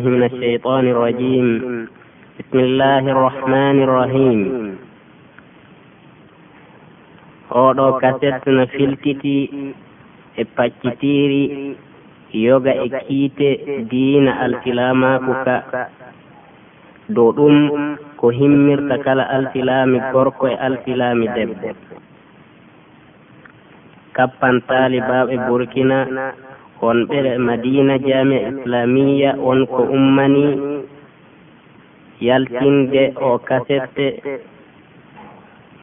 بالله من الشيطان الرجيم. بسم الله الرحمن الرحيم. oɗo kaset no filtiti e paccitiri yoga e kiite diina alfilamaku ka dow ɗum ko himmirta kala alfilami gorko e alfilami debbo kappan talibaɓe burkina wonɓe madina jamia islamiya wonko ummani yaltinde o kasette.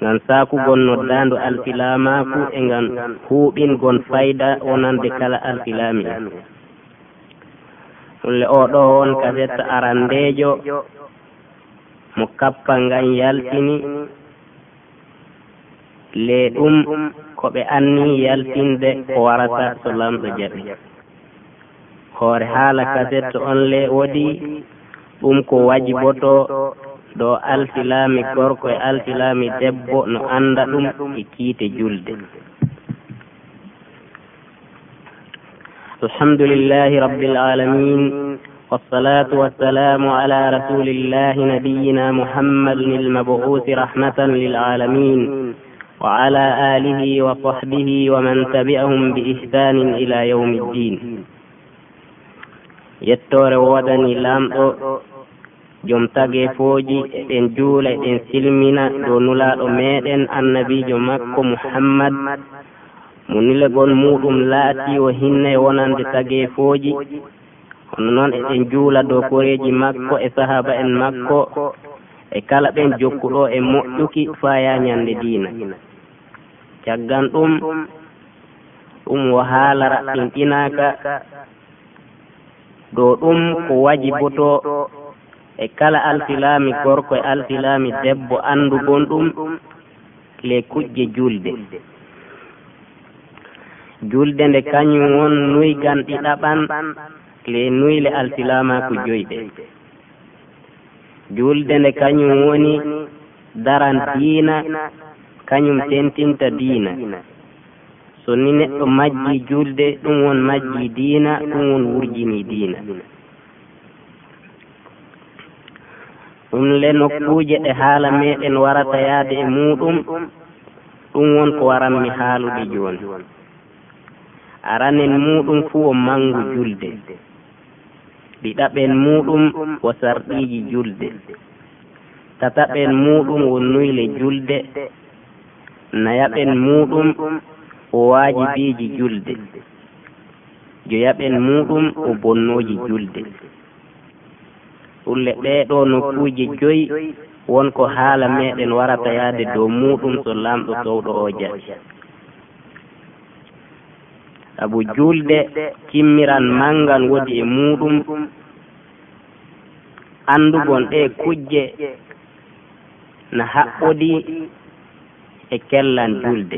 Ngam sakugon noddandu alfilamaku e ngam huuɓingon fayda wonande kala alfilami ɗumle oɗo won kasette arandejo mo kappa ngan yaltini. Le ɗum ko ɓe anni yaltinde ko warata so lamɗo jaɓi. hoore haala kasette on le woodi ɗum ko wajiboto ɗo altilami gorko e altilami debbo no anda ɗum e kiite julde. Alhamdulillahi rabbil alamin والصلاة والسلام على رسول الله نبينا محمد المبعوث رحمة للعالمين وعلى آله وصحبه ومن تبعهم بإحسان إلى يوم الدين yettore wodani lamɗo jom tage fooji eɗen juula eɗen silmina dow nulaɗo meɗen annabijo makko muhammad. Munilegol muɗum laati o hinne wonande tage fooji. Kono noon eɗen juula dow koreji makko e sahaba en makko e kala ɓen jokkuɗo e moƴƴuki faya ñande diina. Caggan ɗum ɗum o haala raɓɓinɗinaka dow ɗum ko wajiboto e kala alfilami gorko e alfilami debbo andugon ɗum le kuƴƴe julde. Julde nde kañum won nuygan ɗiɗaɓan le nuyle alfilamaku joyɓe. Julde nde kañum woni daran diina kañum tentinta diina. so ni neɗɗo majji julde ɗum won majji diina ɗum won wurjini diina. Ɗum le nokkuje ɗe haala meɗen warata yaade e muɗum ɗum won ko waranmi haalude jooni. Aranen muɗum fuu o mangu julde. Ɗiɗaɓen muɗum o sarɗiji julde. Tataɓen muɗum won nuyle julde. Nayaɓen muɗum o waajibiiji julde. Joyaɓen muɗum o bonnooji julde. Ɗulle ɗeeɗoo nokkuuji joyi wonko haala meɗen warata yahde dow muɗum so lamɗo towɗo o jaɓi sabu julde timmiran manngal woni e muɗum anndugon ɗe kujje na haɓɓodi e kellan julde.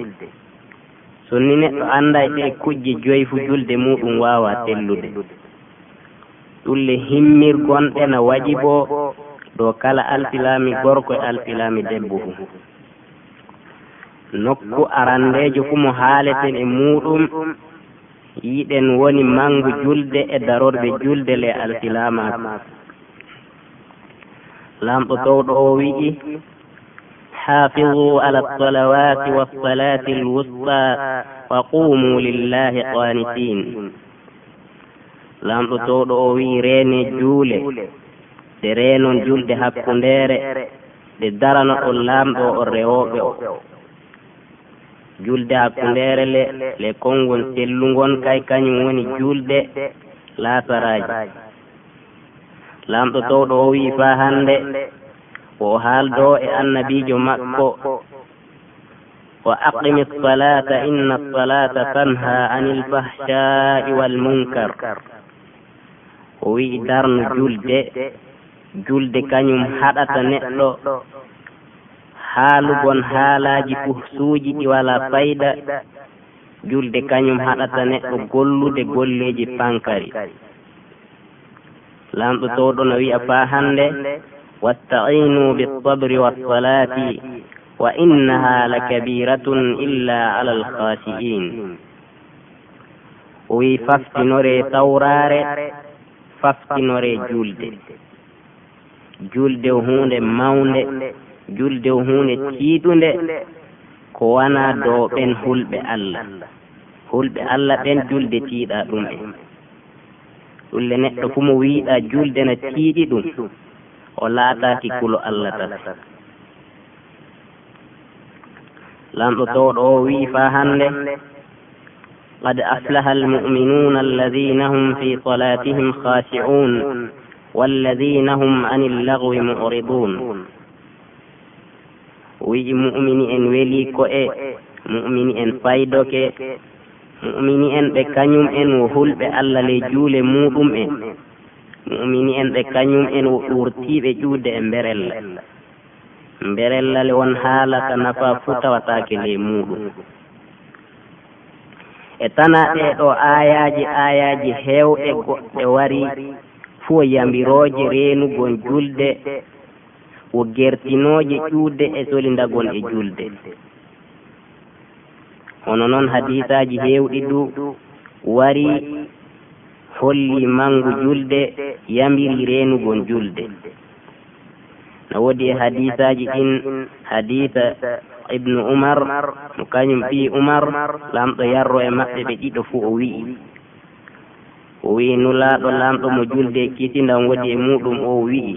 so ni neɗɗo annda ɗe kujje joyi fu julde muɗum wawa tellude. Ɗulle himmirgonɗe na waɗi bo dow kala alfilami gorko e alfilami debbo fu. Nokku arandejo fu mo haaleten e muɗum yiɗen woni mangu julde e darorɓe julde le alfilama. Lamɗo towɗo o wi'i حافظوا على الصلوات والصلاة الوسطى وقوموا لله قانتين lamɗo towɗo o wi reene juule ɗe reenon julde hakkundere ɗe darano ɗon laamɗo o rewoɓe o julde hakkundere le le kongon sellugon kay kañum woni julde laasaraji lamɗo towɗo o wi fa hande o haaldo e annabiijo makko. Wa aqimi salata inna salata tanha anil fahsha'i wal munkar. O wi'i darnu julde julde kañum haɗata neɗɗo. Haalugon haalaji fuhsuuji ɗi wala fayda. Julde kañum haɗata neɗɗo gollude golleji pankari. Lamɗo towɗo no wi'a faa hannde. واستعينوا بالصبر والصلاة وإنها لكبيرة إلا على الخاشئين wi faftinore tawrare faftinore julde. Julde hunde mawnde julde hunde tiiɗunde ko wona dowɓen hulɓe allah. Hulɓe allah ɓen julde tiiɗa ɗum ɓe ɗulle neɗɗo fu mo wiiɗa julde na tiiɗi ɗum. o laataki kulo allah tan lamɗo towɗo o wii fa hande قد أفلح المؤمنون الذين هم في صلاتهم خاشعون والذين هم عن اللغو معرضون وي مؤمني ان ولي كو e مؤمني en faydoke mu'mini en ɓe kañum en wo hulɓe allah le juule muɗum en mumini en ɓe kañum en wurtiiɓe ƴuwde e mberella mberellale won haala ka nafa fuu tawataake ley muɗum e tana ɗeɗo ayaji ayaji hewɗe goɗɗe wari fuu yambirooje reenugon julde wo gertinooje ƴuwde e solindagon e julde hono noon hadisaaji heewɗi du wari holli mangu julde yamiri reenugon julde. No woodi e hadisaji ɗin hadisa ibnu umar mo kañum ɓi umar lamɗo yarro e maɓɓe ɓe ɗiɗo fuu o wi'i. O wi'i nulaaɗo lamɗo mo julde kisindan woni e muɗum o wi'i.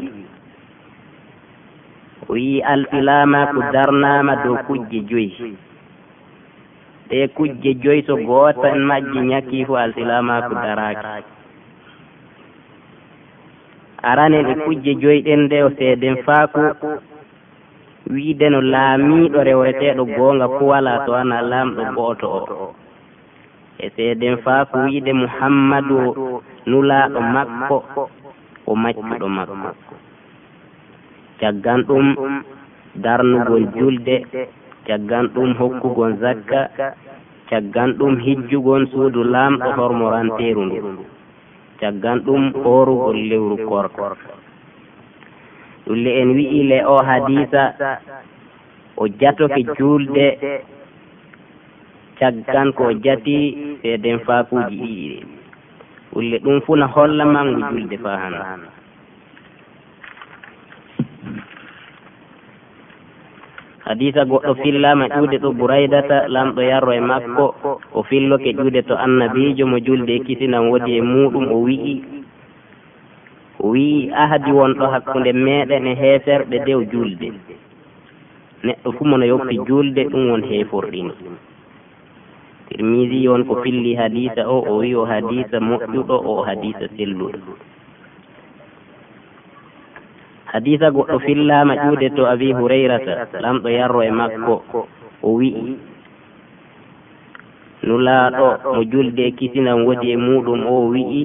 O wi'i alfilama ko darnaama dow kujje joyi. ɗe kujje joyi so goota tan majji ñakki fo alsilamaku daraki aranen e kujje joyi ɗen nde o seeden faaku wiide no laamiiɗo rewreteeɗo goonga fo wala to wana laamɗo gooto o. E seeden faaku wiide muhammadu nulaaɗo makko o maccuɗo makko. Caggan ɗum darnugol julde. caggan ɗum hokkugon zakka caggan ɗum hijjugon suudu laamɗo hormoranteeru ndu. Caggan ɗum hoorugol lewru korko. Ɗulle en wi'i le o hadisa o jatoke juulde caggan ko o jati feeden faakuuji ɗiɗi. Ɗe ɗulle ɗum fuu na hollama ngu julde faa hana. hadisa goɗɗo fillama ƴuude ɗo buraydata lamɗo yarro e makko o filloke ƴuude to annabijo mo julde e kisinan woodi e muɗum o wi'i o wi'i ahadi wonɗo hakkunde meɗen e heeferɓe dew julde. Neɗɗo fuu mono yoppi julde ɗum won heeforɗini tirmisi on ko filli hadisa o o wi o hadisa moƴƴuɗo o hadisa selluɗo. hadisa goɗɗo fillama ƴuude to abi hurayrata lamɗo yarro e makko o wi'i nulaaɗo mo julde e kisinan wodi e muɗum o wi'i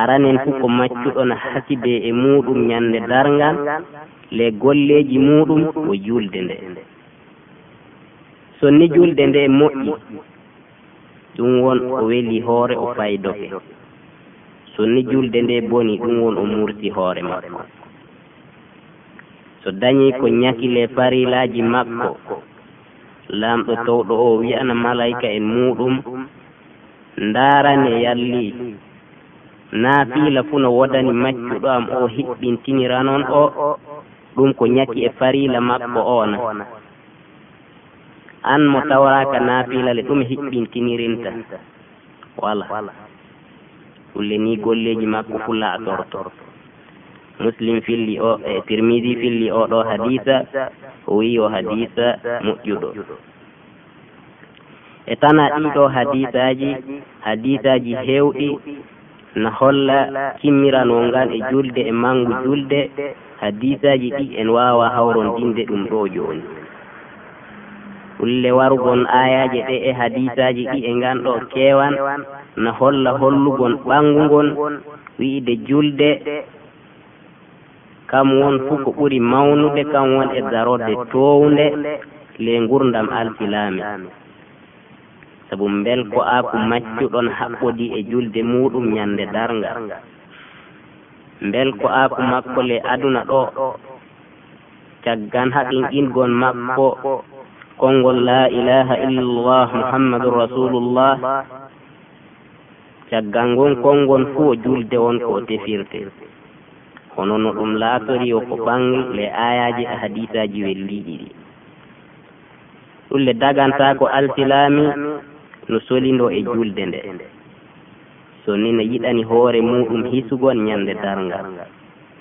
aranen fuu ko maccuɗon hasibe e muɗum ñande dargal le golleji muɗum ko julde nde. Sonni julde nde moƴƴi ɗum won o weli hoore o faydoke. Sonni julde nde boni ɗum won o murti hoore makko. so dañi ko ñakile farilaji makko. lamɗo towɗo o wiyana malayka en e muɗum ndaarani e e yalli. naafiila fuu no wodani maccuɗo am o hiɓɓintinira noon o ɗum ko ñaki e farila makko ona an mo tawraka naafilale ɗum hiɓɓintinirinta. wala. Ɗulle ni golleji makko fu laatorto. muslim filli o e tirmidi filli o ɗo hadisa o wi o hadisa moƴƴuɗo e tana ɗiɗo hadisaji hadisaji hewɗi na holla kimmiranwo ngan e julde e mangu julde hadisaji ɗi en wawa hawrondinde ɗum ɗo joni ulle warugon ayaji ɗe e hadisaji ɗi e nganɗo kewan na holla hollugon ɓangugon wiide julde kam won fuu ko ɓuri mawnude kam won e darode townde le gurdam alkilami. Sabu bel ko aaku maccuɗon haɓɓodi e julde muɗum ñande darga bel ko aaku makko le aduna ɗo caggan haqinqingon makko konngol la ilaha illallah muhammadun rasulullah caggal ngon konngol fuu o julde won ko o tefirte. kono no ɗum laatori o ko ɓangi le ayaji e hadisaji welliɗi ɗi ɗulle daganta ko altilami no solindo e julde nde. So ni no yiɗani hoore muɗum hisugon ñande dargal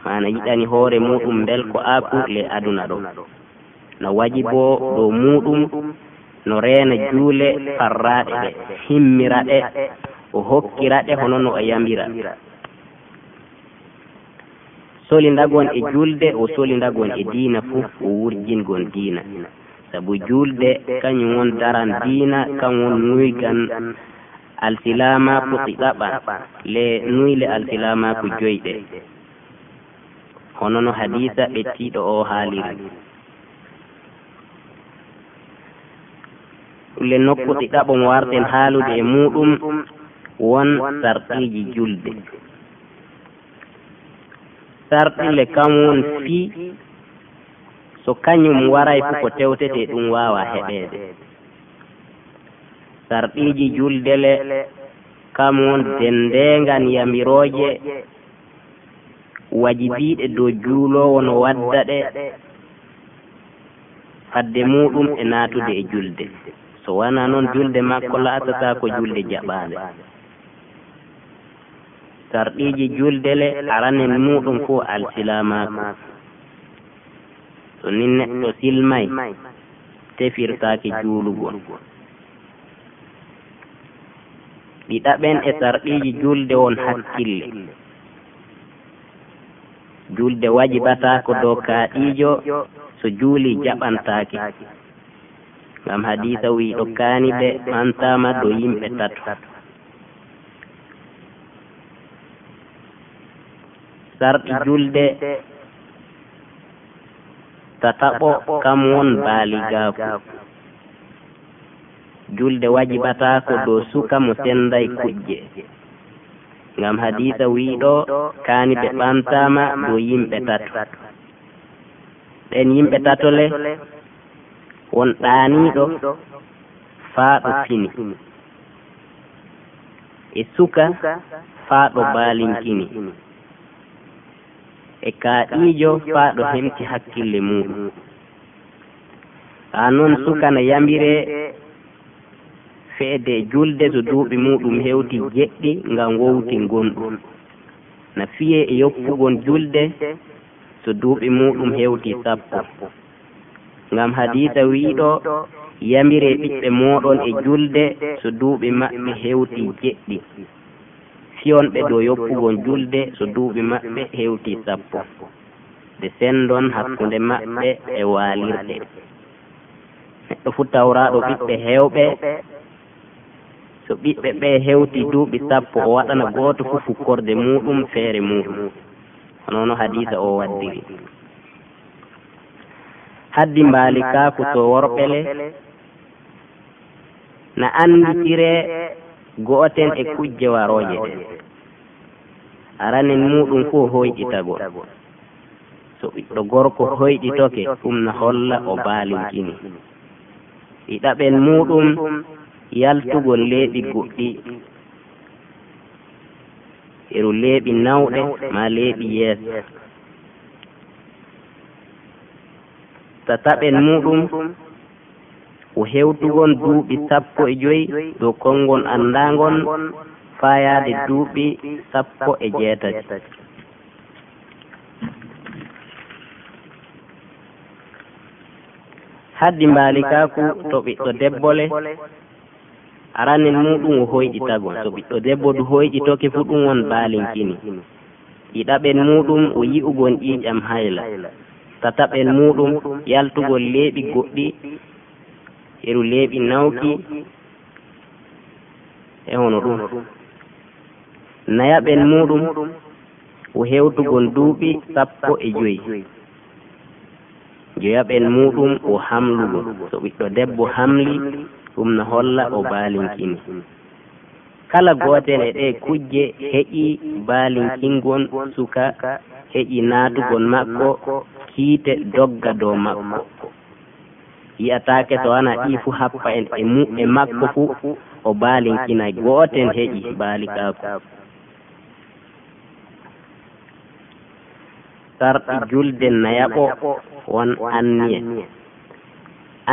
mana yiɗani hoore muɗum bel ko aku le aduna ɗo. No waji bo dow muɗum no reena juule farraɗe ɗe himmira ɗe o hokkira ɗe hono no o yamira solindagon e julde o solindagon e diina fof o wurjingon diina. Sabu julde kañum won daran diina kan won nuygan alsilama puki ɗaɓa le nuyle alsilama ko joyɗe. Hono no hadisa ɓettiɗo o haaliri. Le nokku ɗiɗaɓo mo warten haalude e muɗum won sarɗiji julde. sarɗille kam won fii so kañum waray fu ko tewtete ɗum wawa heɓede. Sarɗiji juldele kam won dendengan yamiroje wajibiɗe dow juulowo no wadda ɗe fadde muɗum e natude e julde. So wona noon julde makko laatata ko julde jaɓade. sarɗiiji juldele aranen muɗum fuu alsilamaku so ni neɗɗo silmay tefirtaake juulugol ɗiɗaɓen e sarɗiiji julde won hakkille. Julde wajibataako dow kaaɗiijo so juuli jaɓantaake. Ngam hadisa wiiɗo kaaniɓe ɓantaama dow yimɓe tato sarɗi julde. tataɓo kam won baaligaaku julde wajibatako dow suka mo senday kujje ngam hadisa wiiɗo kaani ɓe ɓantama dow yimɓe tato. ɗen yimɓe tato le won ɗaaniɗo faa ɗo fini. e suka faa ɗo baalinkini. e kaaɗiijo faa ɗo hemti hakkille muɗum. Haa noon sukana yamiree feede julde so duuɓi muɗum hewti jeɗɗi ngam wowti gonɗum no fiye e yoppugon julde so duuɓi muɗum hewti sappo. Ngam hadisa wiiɗo yamire ɓiɓɓe moɗon e julde so duuɓi maɓɓe hewti jeɗɗi fiyonɓe dow yoppugon julde so duuɓi maɓɓe hewti sappo. Nde sendon hakkunde maɓɓe e waalirɗe neɗɗo fu tawraɗo ɓiɓɓe hewɓe so ɓiɓɓe ɓe hewti duuɓi sappo o waɗana gooto fu fukkorde muɗum feere muɗum. Honono hadisa o waddiri. Haddi mbaali kaaku to worɓele na annditire go'oten e kujje warooje ɗen aranen muɗum fuu hoyɗitagol so ɓiɗɗo gorko hoyɗitoke ɗum na holla o baalinkini ɗiɗaɓen muɗum yaltugol leeɓi goɗɗi. iru leeɓi nawɗe ma leeɓi yeeso. tataɓen muɗum o hewtugon duuɓi sappo e joyi dow konngol anndaangon faayaade duuɓi sappo e jeetati. Haddi mbaalikaaku to ɓiɗɗo debbo le arane muɗum o hoyɗitagol so ɓiɗɗo debbo du hoyɗitoke fuu ɗum won baalinkini. Ɗiɗaɓen muɗum o yi'ugon ƴiiƴam hayla. Tataɓen muɗum yaltugol leeɓi goɗɗi eru leeɓi nawki e hono ɗum. Nayaɓen muɗum o hewtugon duuɓi sappo e, e joyi. joyaɓen muɗum o hamlugol so ɓiɗɗo debbo hamli ɗum no holla o baalinkini. Kala gootel e, e ɗe kujje heƴi baalinkingon suka heƴi naatugon makko kiite dogga dow makko. yiyatake to ana ɗi fuu happa en e mu e, e makko fuu o baalinkina gooten heƴi baalikaako sarɗi julde nayaɓo won anniye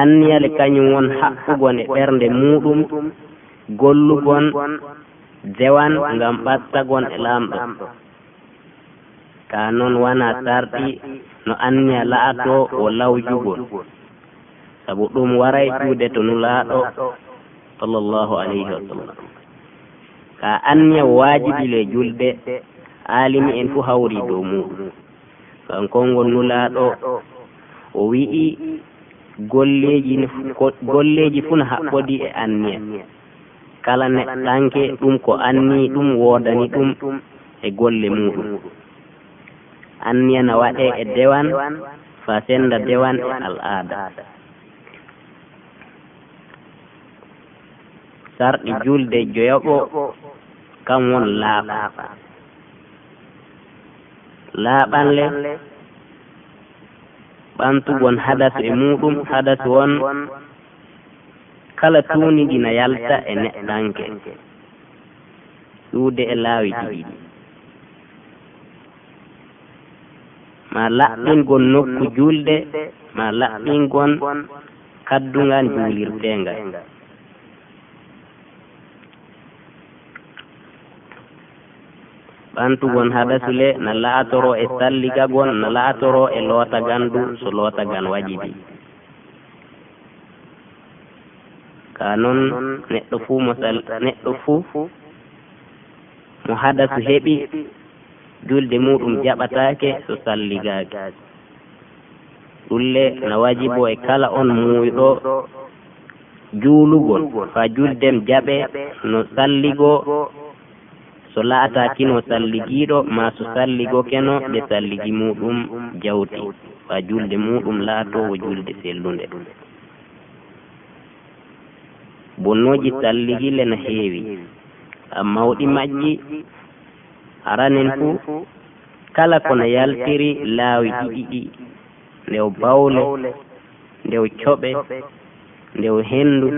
anniyale kañum won haɓɓugon e ɓernde muɗum gollugon dewan ngam ɓattagon e laamɗo. ka noon wona sarɗi no anniya la'ato o lawjugol sabu ɗum waray cuude to nulaaɗo sallllahu alayhi wa sallam. Ka anniya waajibile julde aalimi en fuu hawri dow muɗum. Kankongo nulaaɗo o wi'i golleeji golleeji fuu no haɓɓodi e anniya kala neɗɗanke ɗum ko anni ɗum woodani ɗum e golle muɗum. Anniya no waɗee e dewan fa sennda dewan e al aada sarɗi julde joyoɓo. kam won laaɓa. laaɓanle. Ɓantugon hadasu e, e muɗum hadasu on kala tuuniɗi na e yalta e neɗɗanke. ɗuude e laawi ɗiɗiɗi ma laɓɓingon nokku julde ma laɓɓingon kaddungan juulirtengal ɓantugon haɗasule na laatoro e salligagon na laatoro e lootagandu so lootagan waɗiɗi ka noon neɗɗo fuu mo sal neɗɗo fuu mo haɗasu heɓi julde muɗum jaɓataake so salligaaki ɗulle na wajibo e kala on muuyɗo juulugol. Faa juldem jaɓe no salligo so laataki no salligiiɗo ma so salligo keno ɗe salligi muɗum jawti. Fa julde muɗum laatowo julde sellunde. Bonnoji salligile no heewi. Mawɗi majji aranen fuu kala kono yaltiri laawi ɗiɗi ɗi. Ndew bawle ndew coɓe ndew henndu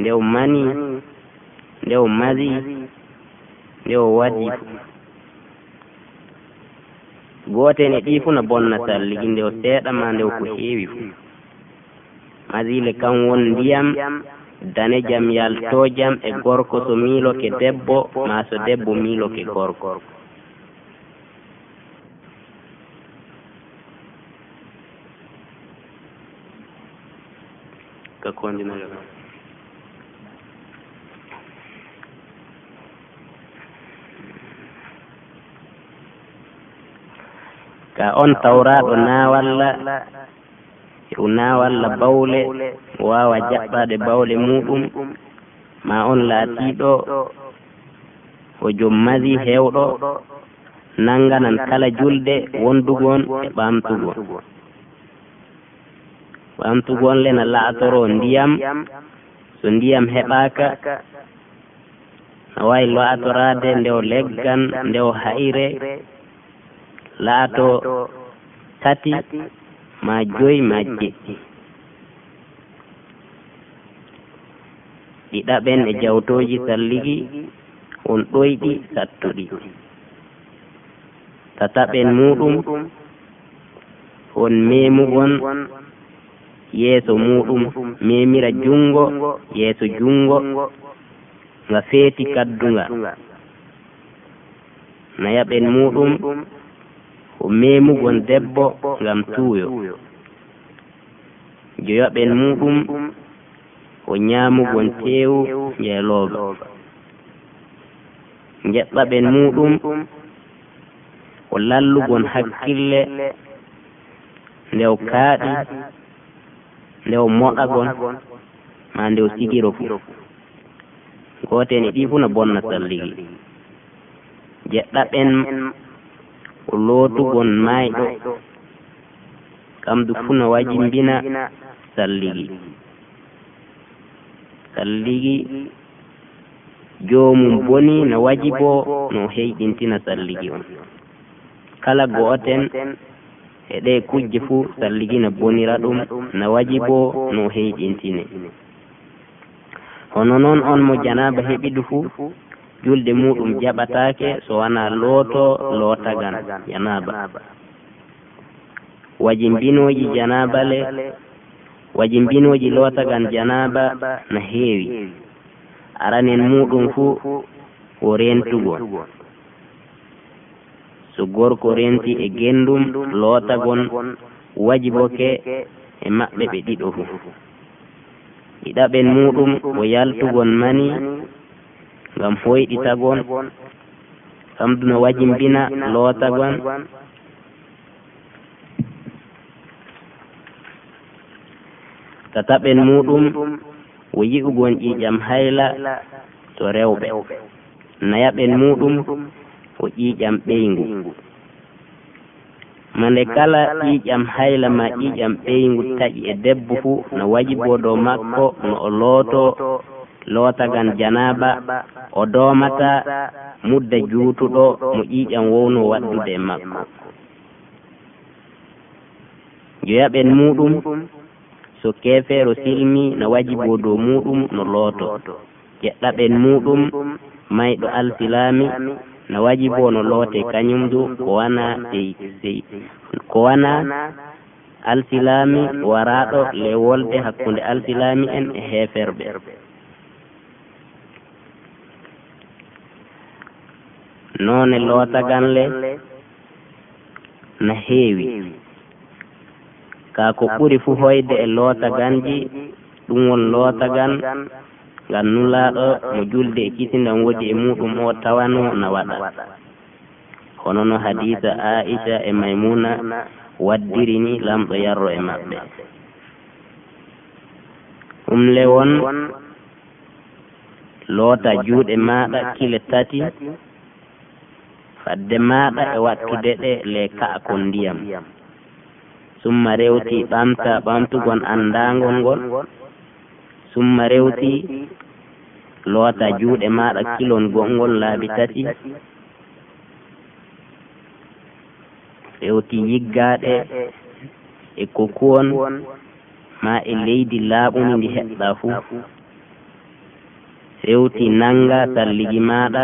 ndew mani ndew masi E nde o waɗi fuu gooten e ɗi fuu no bonnata ligi nde o seeɗama nde o ko heewi fuu masile kan won ndiyam dane jam yaltojam e gorko so miiloke debbo ma so debbo miiloke gorko. ka kondinaga ka on tawraɗo naawalla o naawalla e bawle o waawa jaɓɓaade bawle muɗum ma on laatiiɗo ko jom mari heewɗo nannganan kala julde wondugon e ɓamtugon ɓamtugon le na laatoro ndiyam so ndiyam heɓaaka na wawi laatoraade nde o leggan nde o hayre laato tati ma joyi ma jeɗɗi ɗiɗaɓen e jawtoji salligi on ɗoyɗi sattuɗi. tataɓen muɗum on memugon yeeso muɗum memira junngo yeeso junngo nga feeti kaddunga. nayaɓen muɗum ko memugon debbo ngam tuuyo. Joyoɓen muɗum ko ñaamugon teewu njeelooba njeɓɓaɓen muɗum ko lallugon hakkille nde o kaaɗi nde o moɗagon ma nde o sigiro fu gooten e ɗii fuu no bonna salligi. Jeɗɗaɓen ko lootugon maayɗo. kamdu fuu no wajimbina salligi. salligi. Joomum boni no wajibo no heyɗintina salligi on. kala go'oten e, e ɗe kujje fuu salligi no bonira ɗum no wajibo no heyɗintine hono noon on mo janaba heɓiɗu fuu julde muɗum jaɓataake so wonaa looto lootagan janaaba. Wajimbinooji janaabale wajimbinooji lootagan janaaba no heewi. Aranen muɗum fuu ko rentugo. So gorko renti e gendum lootagon wajiboke e maɓɓe ɓe ɗiɗo fuu ɗiɗaɓen muɗum ko yaltugon mani ngam hoyɗitagon kamdu no wajimbina lootagon tataɓen muɗum wo yi'ugon ƴiiƴam hayla to rewɓe. Nayaɓen muɗum wo ƴiiƴam ɓeyngu mande kala ƴiiƴam hayla ma ƴiiƴam ɓeyngu taƴi e debbo fuu no wajibo dow makko no o looto lootagan janaaba o doomata mudda juutuɗo mo ƴiiƴan wowno waddude e makko. Joyaɓen muɗum so keefeero silmi no wajiboo dow muɗum no looto. Jeɗɗaɓen muɗum mayɗo alsilami no wajiboo no loote kañum du ko wana sey ko wana alsilami waraaɗo lewolɓe hakkunde alsilami en e heeferɓe. noone lootaganle no heewi kaa ko ɓuri fuu hoyde e lootaganji ɗum won lootagan ngam nulaaɗo mo julde e kisindan e wodi e muɗum o tawano no waɗa. hono no hadisa aicha e, e maymuna waddiri ni lamɗo yarro e maɓɓe. ɗum le won loota juuɗe maɗa kile tati. fadde maɗa e wattude ɗe le ka'akon ndiyam. Summa rewti ɓamta ɓamtugon anndagol ngol. Summa rewti loota juuɗe maɗa kilon gongol laabi tati. Rewti yiggaɗe e kokuwon ma e leydi laaɓuni ndi heɓɗa fuu. Rewti nanga talligi maɗa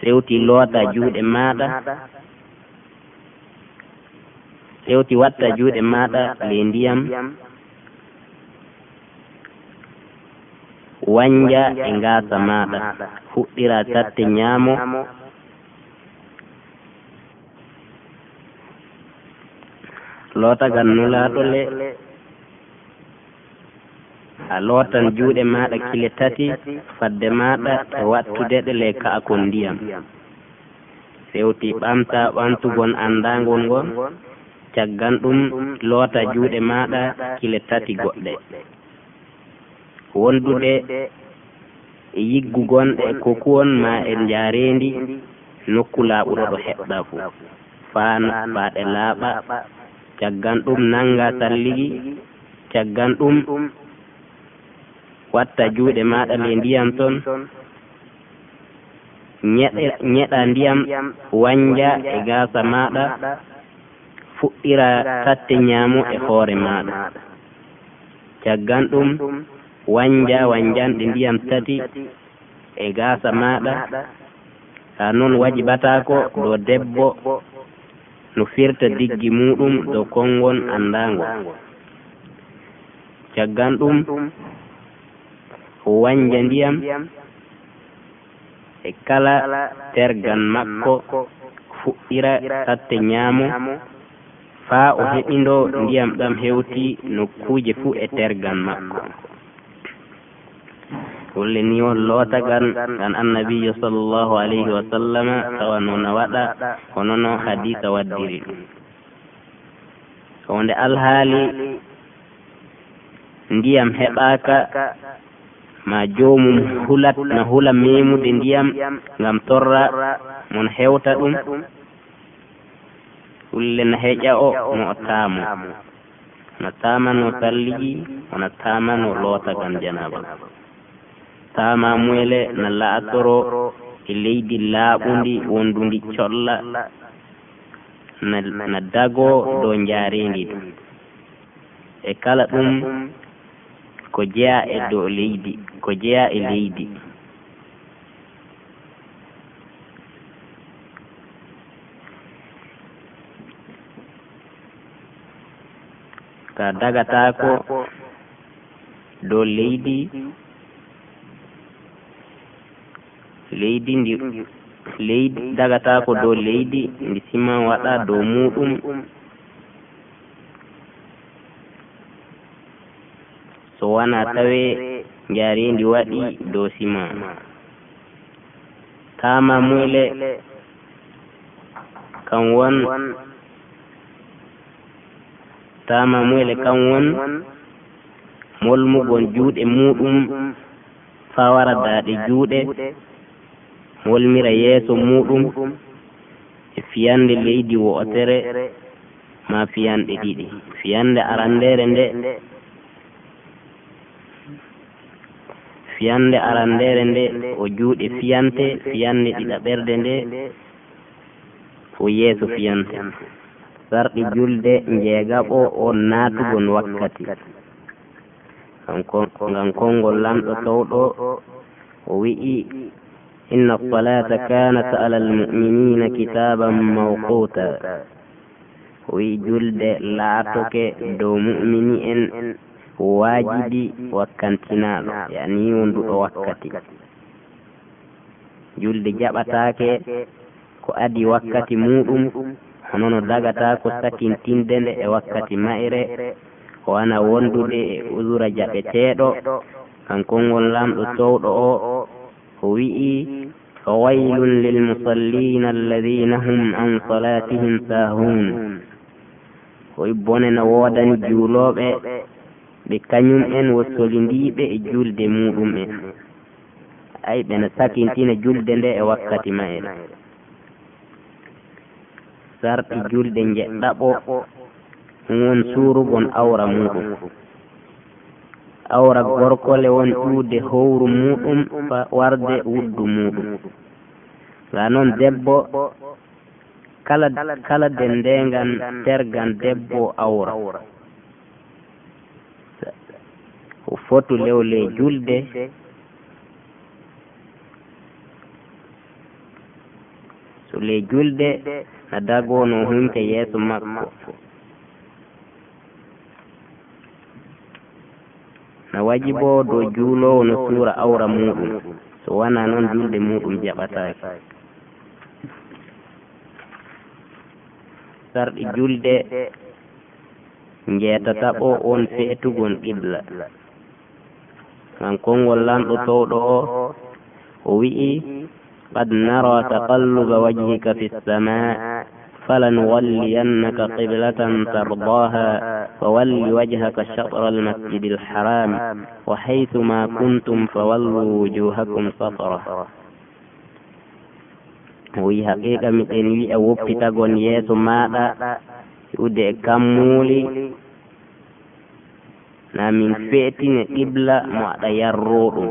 sewti loota juuɗe maɗa sewti watta juuɗe maɗa le ndiyam. wanja e ngasa maɗa fuɗɗira tatte ñaamo lootagal nulaaɗo le. a lootan juuɗe maɗa kile tati fadde maɗa e wattude ɗe le ka'akon ndiyam. Sewti ɓamta ɓamtugon anndagol ngon caggan ɗum loota juuɗe maɗa kile tati goɗɗe. Wondude e yiggugonɗe kokuwon ma e njaareendi nokku laaɓuɗo ɗo heɓɗa fu. Faa faaɗe laaɓa caggan ɗum nannga salligi caggan ɗum watta juuɗe maɗa le ndiyam ton. Ñeɗa ndiyam wanja e gasa maɗa fuɗɗira tatte ñaamo e hoore maɗa caggan ɗum wanja wanjanɗe ndiyam tati e gasa maɗa ha noon wajibatako dow debbo no firta diggi muɗum dow konngol anndaango. Caggan ɗum wanja ndiyam e kala tergan makko fuɗɗira satte ñaamo faa o heɓindo ndiyam ɗam hewti nokkuuje fuu e tergan makko. golle ni on lootagan an annabijo sallllahu alayhi wa sallama tawa noona waɗa hono no hadisa waddiri. ɗum o nde alhaali ndiyam heɓaaka ma joomum hulat no hula memude ndiyam ngam torra mon hewta ɗum. Kulle no heƴa o mo o taamo no tamano salliji ono tamano lootagam janaba. Tama muyle no laatoro e leydi laaɓundi wondundi colla na dago dow jaarendi ɗum e kala ɗum ko jeya e dow leydi. Ko jeya e leydi. Ka dagatako dow leydi. leydi. Ndi leydi dagatako dow leydi. ndi siman waɗa dow muɗum. so wona tawe jaarindi waɗi dow sima tama muyle kan won. Tama muyle kan won. Molmugon juuɗe muɗum faa wara daaɗe juuɗe. Molmira yeeso muɗum e fiyande leydi wo'otere ma fiyanɗe ɗiɗi. Fiyande arandere nde. fiyande arandere nde o juuɗe fiyante fiyande ɗiɗaɓerde nde fo yeeso fiyante. Sarɗi julde jeegaɓo o naatugon wakkati. Ngam konngol lamɗo towɗo o wi'i inna salata kanat ala almuminina kitaban mawquta o wi'i julde laatoke dow mumini en. waajibi wakkantinaɗo yani wonduɗo wakkati. Julde jaɓataake ko adi wakkati muɗum honono dagata ko sakintinde nde e wakkati mayre o wana wondude e usura jaɓeteeɗo kankongol lamɗo towɗo o o wi'i فويل lilmusallina alladina hum an salatihim sahun koye bone no woodani juulooɓe ɓe kañum en wossolidiɓe e julde muɗum en. Ay ɓena sakintina julde nde e wakkati ma en sarɗi julde jeɗɗaɓo won suurugon awra muɗum. Awra gorkole won ƴuwde howru muɗum warde wuddu muɗum. Ga noon debbo kala kala dendengan tergan debbo awra. o fotu lewle julɗe sule julɗe adago no humte yeeso makko. na waji bo dow juulowo no suura awra muɗum. so wona noon julɗe muɗum jaɓataki sarɗi julde jeetataɓo on feetugol qibla. kankongol lanɗo towɗo o o wi'i qad nara taqalluba wajhika fi lsama فلنولينك قبلة ترضاها فول وجهك شطر المسجد الحرام وحيثما كنتم فولوا وجوهكم شطره o wi haqiqa miɗen wi'a woppitagon yeeso maɗa iwde e kammuuli na min feetine qibla mo aɗa yarroɗo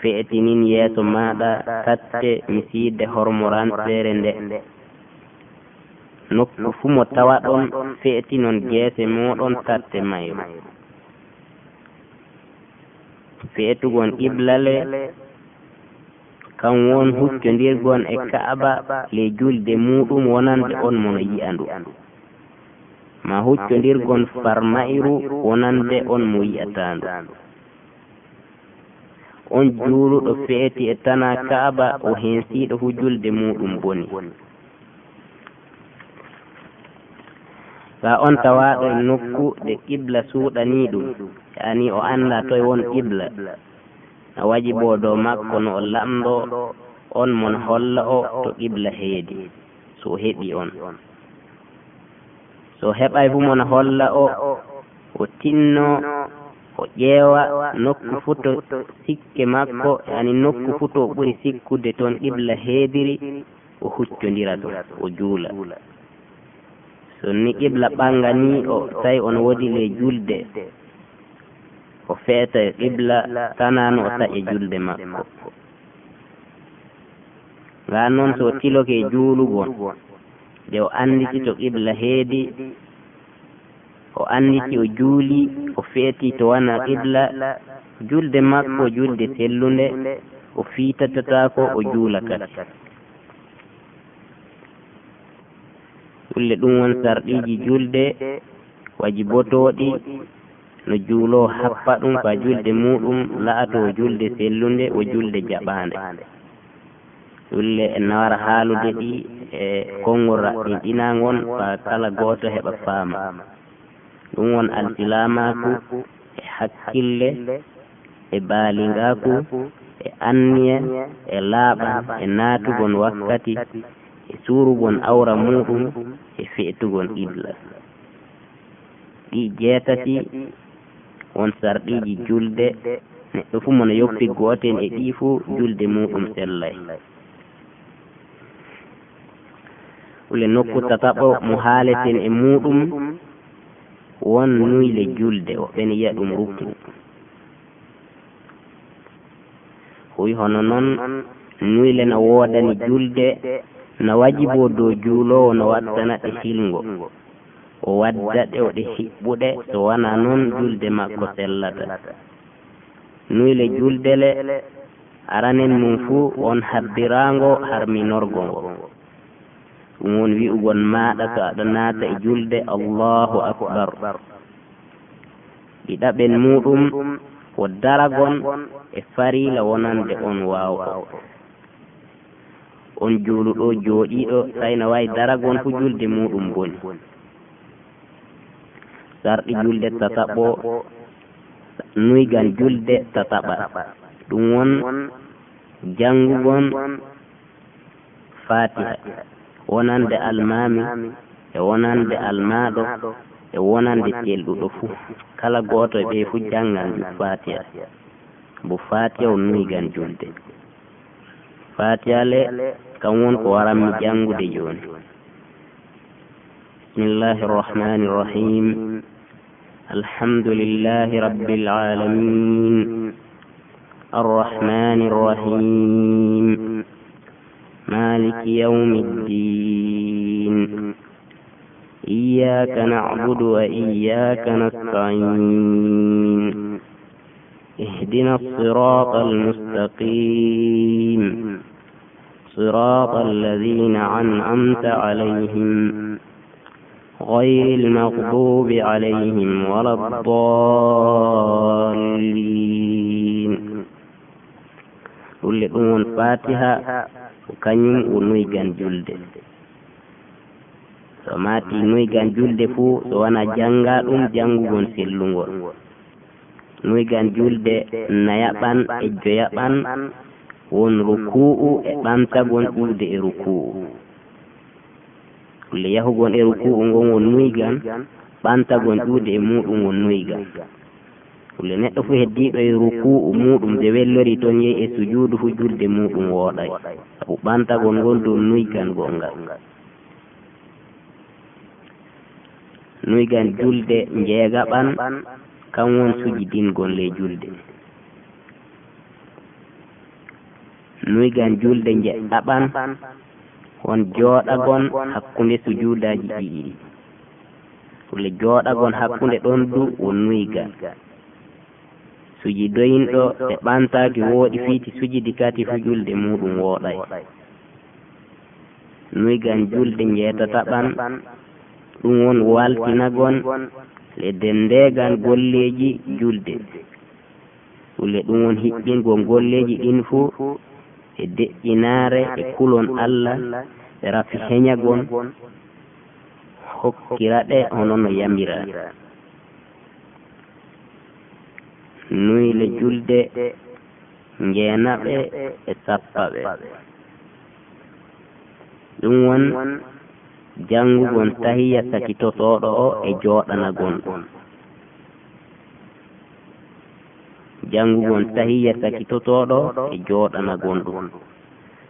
feetinin yeeso maɗa tatte mi misiide hormoranɗere nde. nokku fuu mo tawa ɗon feetinon geese moɗon tatte mayru. feetugon qiblale kan won huccondirgon e ka'aba le julde muɗum wonande on mono yi'andu. ma huccondirgon farmayru wonande on mo yi'atandu on juuluɗo feeti e, e tana kaaba o hensiiɗo hujulde muɗum boni. sa on tawaɗo e nokku nde qibla suuɗani ɗum yani o annda toye won qibla. a waji bo dow makko no o lamɗo on mon holla o to qibla heedi. so o heɓi on. so heɓay fu mona holla o o tinno o ƴeewa nokku fuu to sikke makko yani nokku fuu to ɓuri sikkude toon qibla heediri o huccondira to o juula. So ni qibla ɓanga ni o tawi on woodi le julde. O feeta e qibla tanano o taƴe julde makko. Ngan noon so tiloke juulugon nde o anditi to qibla heedi o anditi o juuli o feeti to wana qibla julde makko julde tellunde o fiitatatako o juula kadi kulle ɗum won sarɗiji julde waji wajibotoɗi no juulo happa ɗum fa julde muɗum la'ato o julde sellunde o julde jaɓande ɗulle en nawara haalude ɗi e konngol raɓɓiɗinagol kala gooto heɓa faama. ɗum won alsilamaku e hakkille e baalingaku e, e anniya e laaɓa e naatugon wakkati e suurugon awra muɗum e feetugon qibla ɗi jeetati won sarɗiiji julde. neɗɗo fuu mono yoppi gooten e ɗii fuu julde muɗum sellay. ule nokku tataɓo mo haaleten e muɗum won nuyle julde woɓɓen yiya ɗum rukku huy hono noon nuyle no woodani julde no wajibo dow juulowo no wattana ɗe hilgo o wadda ɗe o ɗe hiɓɓuɗe so wona noon julde makko sellata. Nuyle julde le aranen mum fuu on habbirango harminorgo ngo. ɗum woni wi'ugon maɗa to aɗa naata e julde. Allahu akbar. Ɗiɗaɓen muɗum ko daragon e farila wonande on waawa on juuluɗo jooɗiɗo sayno wawi daragon fu julde muɗum boni sarɗi julde tataɓo nuygan julde tataɓa. Ɗum won janngugon fatiha. wonande almami e wonande almaɗo e wonande telɗuɗo fuu. kala gooto e ɓe fuu janngan ju fatiha. Mbo fatiha o nuygan julde fatiha le kam won ko waranmi janngude jooni. Bismillahi irrahmani irrahim alhamdulillahi rabbil alamin arrahmani irrahim مالك يوم الدين. إياك نعبد وإياك نستعين. اهدنا الصراط المستقيم. صراط الذين أنعمت عليهم. غير المغضوب عليهم ولا الضالين. قل لأم الفاتحة ko kañum o wonoygan julde. So maati noygan julde fuu so wona jannga ɗum janngugol sellungol noygan julde nayaɓan e joyaɓan won ruku'u e ɓamtagon ɓuwde e ruku'u. Kulle yahugon e ruku'u ngon won noygan ɓamtagon ƴuude e muɗum won noygan. fulle neɗɗo fuu heddiɗo e ruku'u muɗum de wellori toon yehi e sujudu fu julde muɗum wooɗay. Sabu ɓantagol ngol dow nuygan ngal nuygan julde njeegaɓan kan won sujidingol ley julde. Nuygan julde njeɗɗaɓan won jooɗagon hakkunde sujudaji ɗiɗiɗi fulle jooɗagon hakkunde ɗon du won nuygan. sujidoyinɗo e ɓantaaki wooɗi fiiti sujidi kati fu julde muɗum wooɗay nuygan julde njeetataɓan ɗum won waltinagon le dendegal golleji julde. Wule ɗum won hiɓɓingol golleji ɗin fuu e deƴƴinaare e kulon allah e rafi heñagon hokkira ɗe hono no yamira. nuyle julde ngeenaɓe e sappaɓe. Ɗum won janngugon tahiya sakitotoɗo o e jooɗanagon. Janngugon tahiya sakitotoɗo e jooɗanagon ɗum.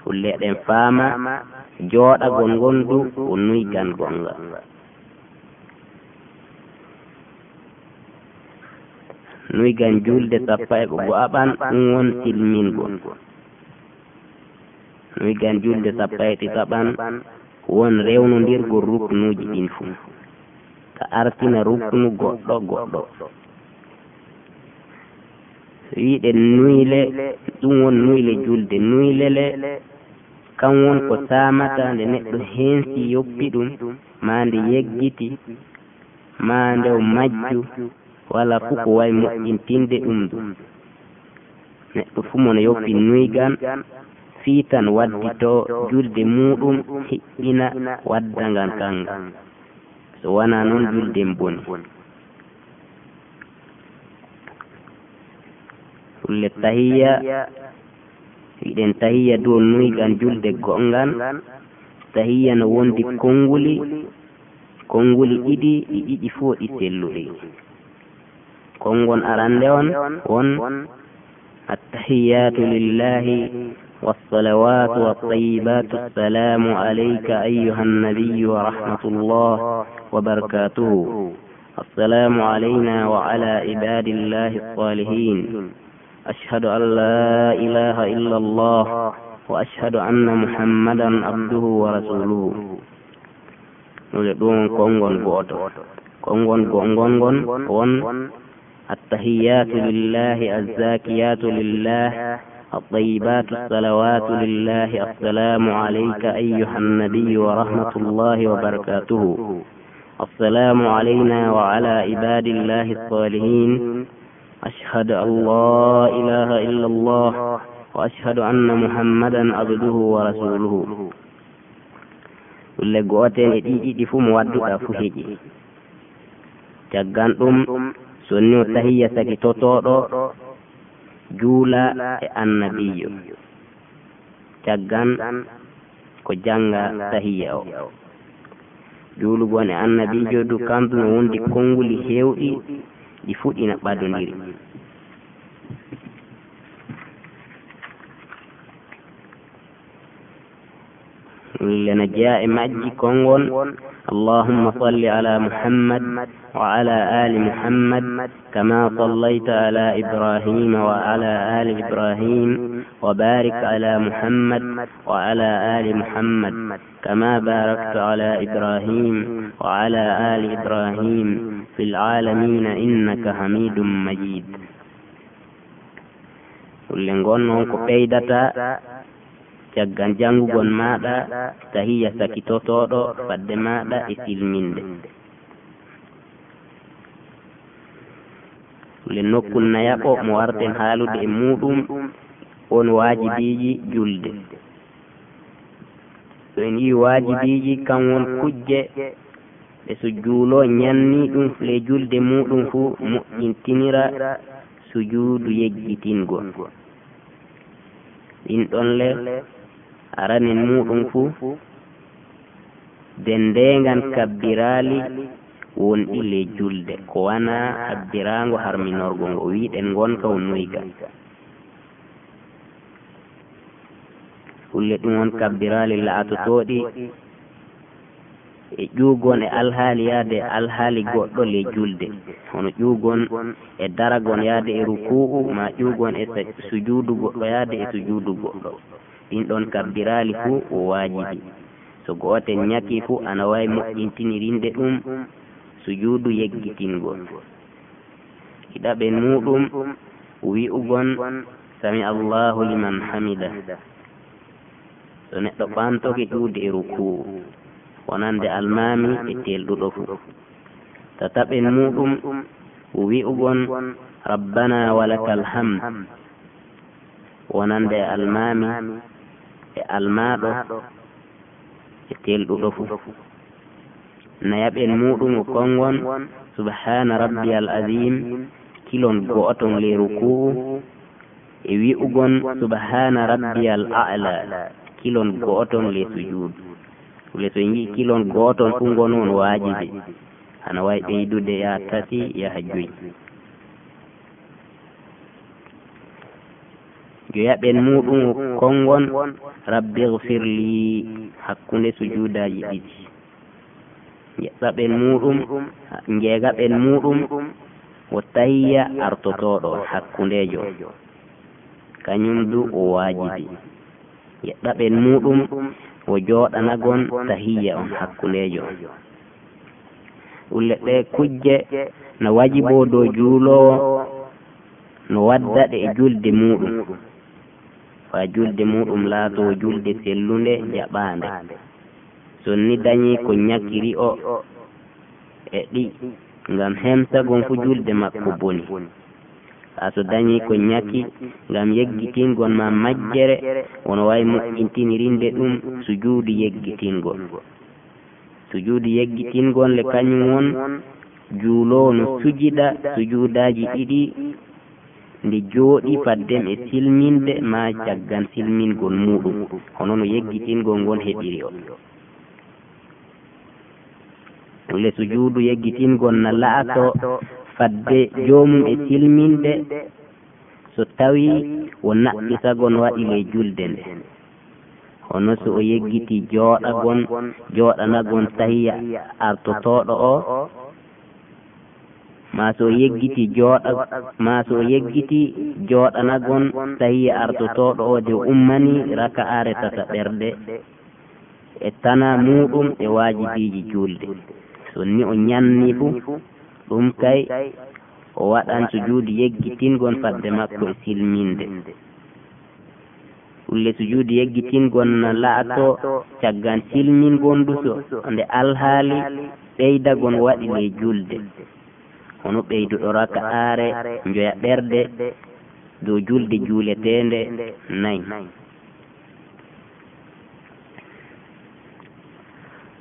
Hulleɗen faama jooɗagol ngon du o nuygan gonga. noy gan julde sappo e ɓogo aɓan ɗum won silmingo noy gan julde sappo e titaɓan won rewnodirgo ruknuji ɗin fuu ka artina ruknu goɗɗo goɗɗo. Wiɗen nuyle ɗum won nuyle julde nuylele kan won ko samata nde neɗɗo heensi yoppi ɗum ma nde yeggiti ma nde o majju. wala fof ko wawi moƴƴintinde ɗum neɗɗo fuu mono yo finnoygan fiitan waddito julde muɗum hiɓɓina waddangal kanga so wona noon julden boni. Sulle tahiya wiɗen tahiya dow nuygan julde gongan. Tahiya no wondi konnguli konnguli ɗiɗi ɗi ɗiɗi fo ɗi selluɗi konngol arannde on won attahiyatu lillahi والصلوات والطيبات السلام عليك أيها النبي ورحمة الله وبركاته السلام علينا وعلى عباد الله الصالحين أشهد أن لا إله إلا الله وأشهد أن محمدا عبده ورسوله nole ɗum kongon gooto. Kongon gongongon won التحيات لله الزاكيات لله الطيبات الصلوات لله. السلام عليك أيها النبي ورحمة الله وبركاته. السلام علينا وعلى عباد الله الصالحين. أشهد أن لا إله إلا الله وأشهد أن محمدا عبده ورسوله. kulle gooten e ɗiɗiɗi fuu mo wadduɗa fuu heƴi caggan ɗum sonni o tahiya sakitotoɗo juula e annabiyo caggan ko janga tahiya o. Juulugon e annabijo du kamɗum no wondi konnguli hewɗi ɗi fuɗɗina ɓadodiri lena jeeya e majji konngol اللهم صل على محمد وعلى آل محمد كما صليت على إبراهيم وعلى آل إبراهيم وبارك على محمد وعلى آل محمد كما باركت على إبراهيم وعلى آل إبراهيم في العالمين إنك حميد مجيد kulle ngon noon ko ɓeydata caggal jangugon maɗa tahiya sakitotoɗo fadde maɗa e silminde. Le nokkul nayaɓo mo warten haalude e muɗum won waajibiji julde. So en yi waajibiji kan won kujje ɓe so juulo ñanni ɗum le julde muɗum fuu moƴƴintinira sujuudu yejjitingol. Ɗin ɗon le arani muɗum fuu dendengan kabbirali wonɗi le julde. Ko wana abbirago harminorgo ngo wiɗen gonka o noyga hulle ɗum won kabbirali laatotoɗi e ƴuugon e alhaali yaade alhaali goɗɗo le julde. Hono ƴuugon e daragon yaade e ruku'u ma ƴuugon e sujuudu goɗɗo yaade e sujuudu goɗɗo. ɗin ɗon kabbirali fuu o waajibi so gooten ñaki fuu ana wawi moƴƴintinirinde ɗum sujuudu yeggitingol. Hiɗaɓen muɗum wi'ugon sami allahu liman hamida. So neɗɗo ɓantoke ƴuude e ruku'u. Wonande almami e telɗuɗo fuu tataɓen muɗum wi'ugon rabbana walaka alhamd wonande almami e almaɗo e telɗuɗo fuu nayaɓen muɗum e o kongon subhana rabbi al adim kilon go'oton leeru kuu e wi'ugon subhana rabbi al ala kilon go'oton le sujud le so en yii kilon gooton fuu ngono on waajibi ana wawi ɓeydude yaha tati yaha joyi joyaɓen muɗum kongon rabbi gfirli hakkunde sujudaji ɗiɗi. Geɗɗaɓen muɗum jeegaɓen muɗum wo tahiya artotoɗo hakkundejo. Kañum du o waajibi yeɗɗaɓen muɗum wo jooɗanagon tahiya on hakkundejo. Ulle ɗe kujje no wajibo dow juulowo no wadda ɗe e julde muɗum. fa julde muɗum laato julde sellunde e jaɓaande sonni dañi ko ñakkiri o e ɗi ngam hemsagon fu julde makko boni. Ha so dañi ko ñakki ngam yeggitingon ma majjere wono wawi moƴƴintinirinde ɗum sujuudu yeggitingol. Sujuudu yeggitingon le kañum won juulowo no sujiɗa sujuudaji ɗiɗi nde jooɗi fadden e silminde ma caggan silmingol muɗum. hono no yeggitingol ngol heɓiri o. Le sujuudu yeggitingol na laato fadde joomum e silminde so tawi o naɓɓisagon waɗi le julde nde. Hono so o yeggiti jooɗagon jooɗanagon tahiya artotoɗo o ma so yeggiti jooɗa ma so yeggiti jooɗanagon tawi artotoɗo o de ummani raka are tata ɓerɗe e tana muɗum e waajibiji julde. So ni o ñanni fuu ɗum kay o waɗan sujuudu yeggitingon fadde makko e silminde ulle sujuudu yeggitingon no laato caggan silmingon ɗuso nde alhaali ɓeydagon waɗi le julde. kono ɓeyduɗo raka aare joya ɓerde dow julde juuletende nayi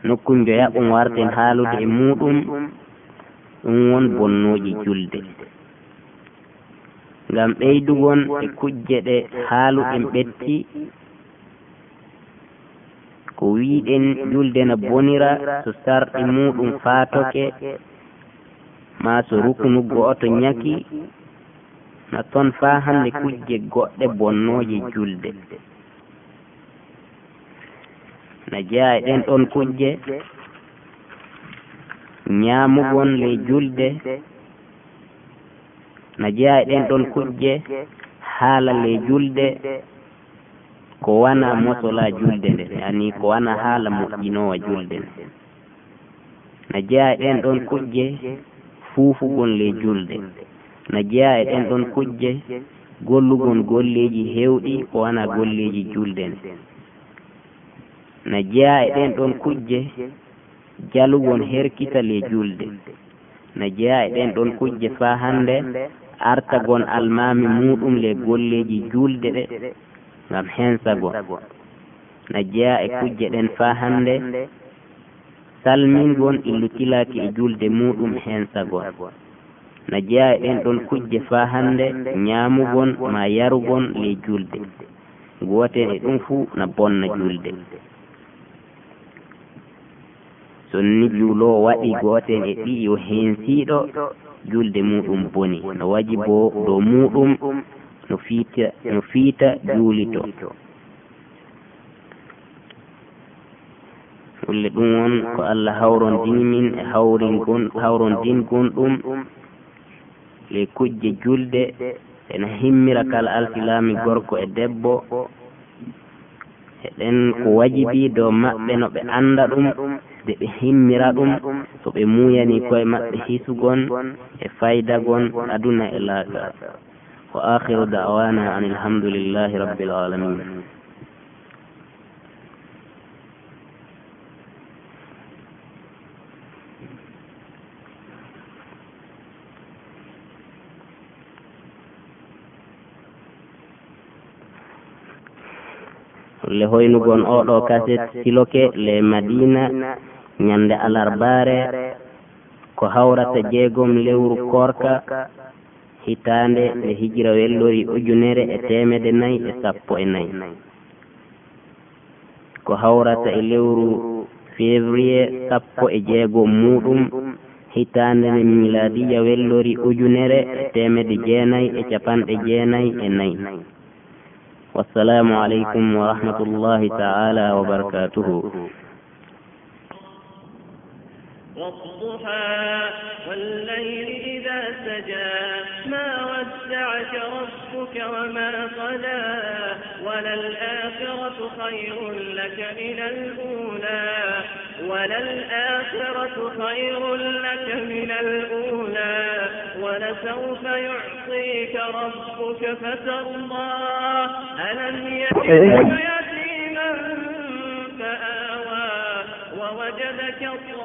nokku joya ɓum warten haalude e muɗum ɗum won bonnoji julde. Ngam ɓeydugon e kujje ɗe haaluɗen ɓetti ko wiɗen juldena bonira so sarɗi muɗum faatoke ma so ruknu gooto ñaki na toon faa hannde kujje goɗɗe bonnooje julde. na jeya e ɗen ɗon kujje ñaamugon ley julde. na jeya e ɗen ɗon kujje haala le julde. ko wana mosola julde nde yani ko wana haala moƴƴinowa julde nde. na jeya e ɗen ɗon kujje fuufugolle julde. Na jeeya e ɗen ɗon kujje gollugon golleji hewɗi ko wana golleji julde ne na jeeya e ɗen ɗon kujje jalugon herkital e julde. Na jeeya e ɗen ɗon kujje faa hannde artagon almami muɗum le golleji julde ɗe ngam hensagon na jeeya e kujje ɗen faa hannde salmingon e illutilaki e julde muɗum hensagon na jeeya e ɗen ɗon kujje faa hannde ñaamugon ma yarugon le julde. Gooten e ɗum fuu na bonna julde. Sonni juuloo waɗi gooten e ɗi yo heensiiɗo julde muɗum boni. No waji bo dow muɗum no fiita no fiita juulito kulle ɗum won ko allah hawrondini min e hawringon hawrondingon ɗum le kujje julde ene himmira kala alsilami gorko e debbo. Eɗen ko wajibi dow maɓɓe no ɓe anda ɗum de ɓe himmira ɗum so ɓe muyani koye maɓɓe hisugon e faydagon aduna e laakara wa akhiru dawana an alhamdulillahi rabbil alamin. le hoynugon oɗo kaset siloke le madina ñande alarbare ko hawrata jeegom lewru korka hitande nde hijira wellori ujunere e, e temede nayyi e sappo e nayyi ko hawrata e lewru février sappo e jeegom muɗum hitande nde miladiya wellori ujunere e, e temede jeenayyi e capanɗe jeenayyi e nayyi والسلام عليكم ورحمة الله تعالى وبركاته والضحى والليل إذا سجى ما ودعك ربك وما قلى وللآخرة خير لك من الأولى. وللآخرة خير لك من الأولى ولسوف يعطيك ربك فترضى. ألم يجدك يتيما فآوى ووجدك ضالا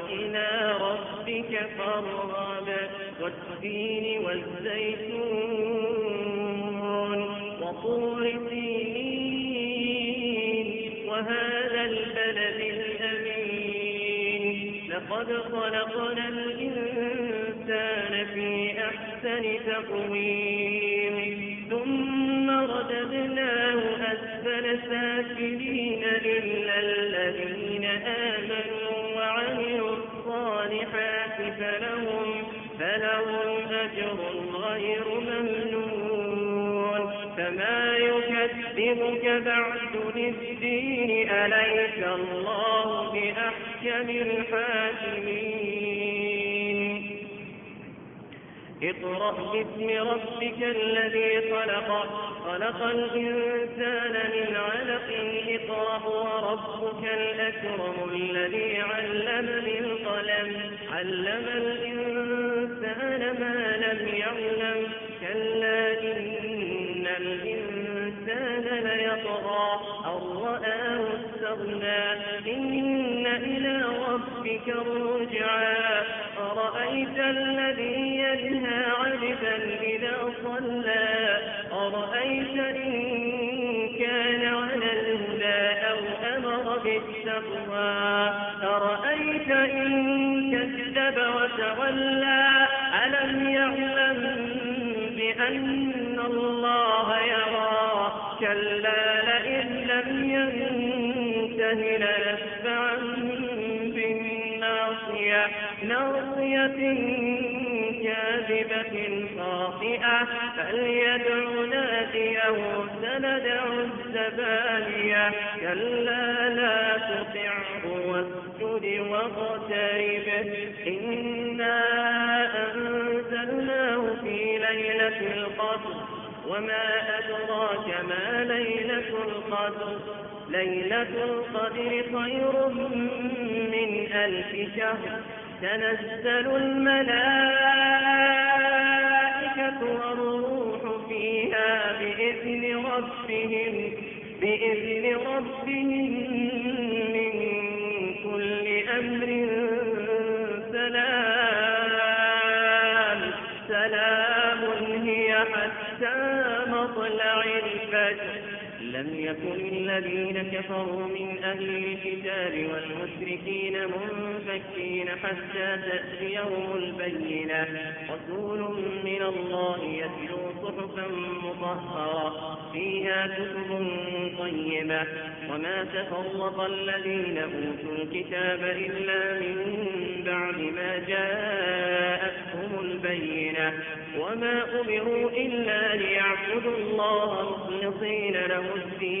وإلى ربك فارغب والتين والزيتون وطور سينين وهذا البلد الأمين. لقد خلقنا الإنسان في أحسن تقويم ثم رددناه أسفل سافلين إلا الذين آمنوا. الصالحات فلهم, فلهم أجر غير ممنون فما يكذبك بعد للدين أليس الله بأحكم الحاكمين اقرأ باسم ربك الذي خلق. خلق الإنسان من علق. اقرأ وربك الأكرم الذي علم بالقلم. علم الإنسان ما لم يعلم. كلا إن الإنسان ليطغى. أن رآه استغنى. إن إلى ربك الرجعى. أرأيت الذي ينهى عبدا إذا صلى أرأيت إن كان على الهدى أو أمر بالتقوى؟ أرأيت إن كذب وتولى؟ ألم يعلم بأن الله يرى؟ كلا لئن لم ينته داعية كاذبة خاطئة فليدع ناديه سندع الزبانية. كلا لا تطعه واسجد واقترب. إنا أنزلناه في ليلة القدر وما أدراك ما ليلة القدر. ليلة القدر خير من ألف شهر. تنزل الملائكة والروح فيها بإذن ربهم بإذن ربهم. يكن الذين كفروا من أهل الكتاب والمشركين منفكين حتى تأتيهم البينة. رسول من الله يتلو صحفا مطهرة فيها كتب طيبة. وما تفرق الذين أوتوا الكتاب إلا من بعد ما جاءتهم البينة. وما أمروا إلا ليعبدوا الله مخلصين له الدين.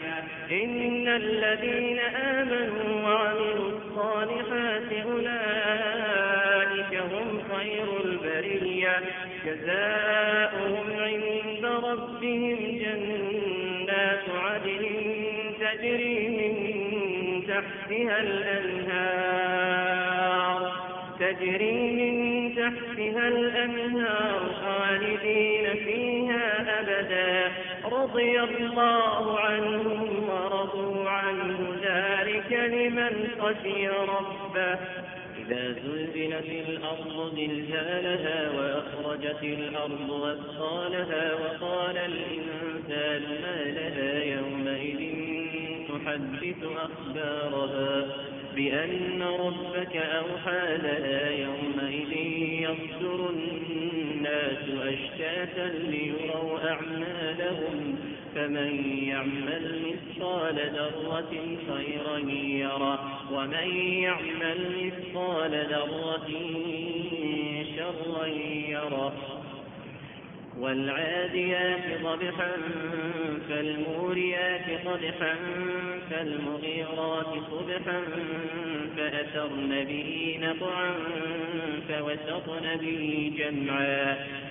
إن الذين آمنوا وعملوا الصالحات أولئك هم خير البرية جزاؤهم عند ربهم جنات عدن تجري من تحتها الأنهار تجري من تحتها الأنهار رضي الله عنهم ورضوا عنه ذلك لمن خشي ربه. إذا زلزلت الأرض زلزالها وأخرجت الأرض أثقالها وقال الإنسان ما لها يومئذ تحدث أخبارها بأن ربك أوحى لها يومئذ يصدر الناس الناس أشتاتا ليروا أعمالهم فمن يعمل مثقال ذرة خيرا يره ومن يعمل مثقال ذرة شرا يره. والعاديات ضبحا فالموريات قدحا فالمغيرات صبحا فأثرن به نقعا فوسطن به جمعا.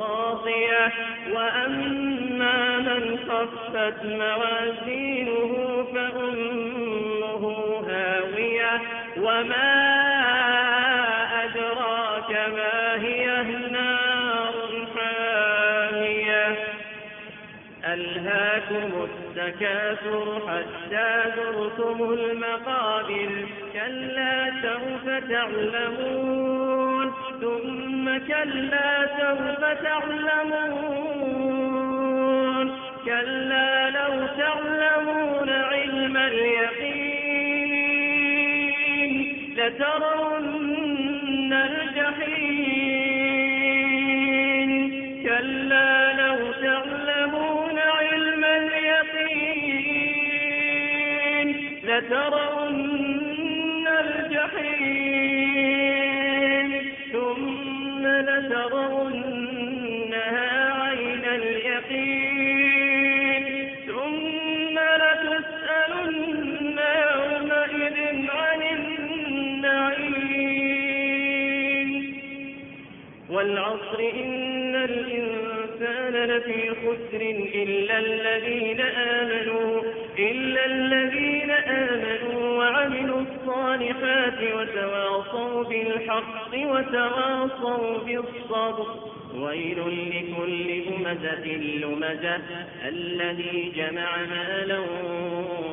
راضية وأما من خفت موازينه فأمه هاوية. وما أدراك ما هي نار حامية ألهاكم التكاثر حتى زرتم المقابر كلا سوف تعلمون. ثم كلا سوف تعلمون. كلا لو تعلمون علم اليقين لترون الجحيم. كلا لو تعلمون علم اليقين لترون إلا الذين آمنوا إلا الذين آمنوا وعملوا الصالحات وتواصوا بالحق وتواصوا بالصبر. ويل لكل همزة لمزة الذي جمع مالا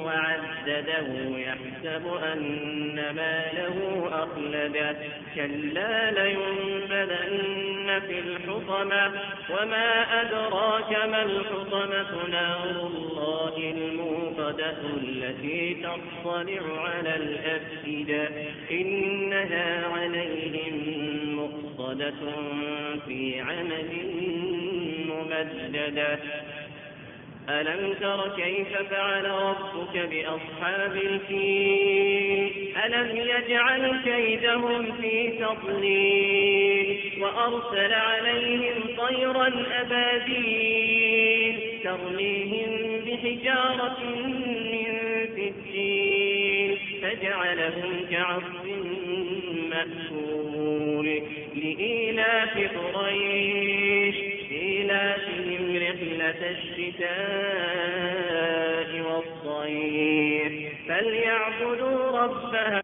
وعدده يحسب أن ماله أخلده كلا لينبذن في الحطمة وما أدراك ما الحطمة نار الله الموقدة التي تطلع على الأفئدة إنها عليهم مقصدة في عمل ممددة ألم تر كيف فعل ربك بأصحاب الفيل ألم يجعل كيدهم في تضليل وأرسل عليهم طيرا أبابيل ترميهم بحجارة من سجيل فجعلهم كعصف مأكول لإيلاف قريش إيلافهم رحلة الشتاء والصيف. فليعبدوا رب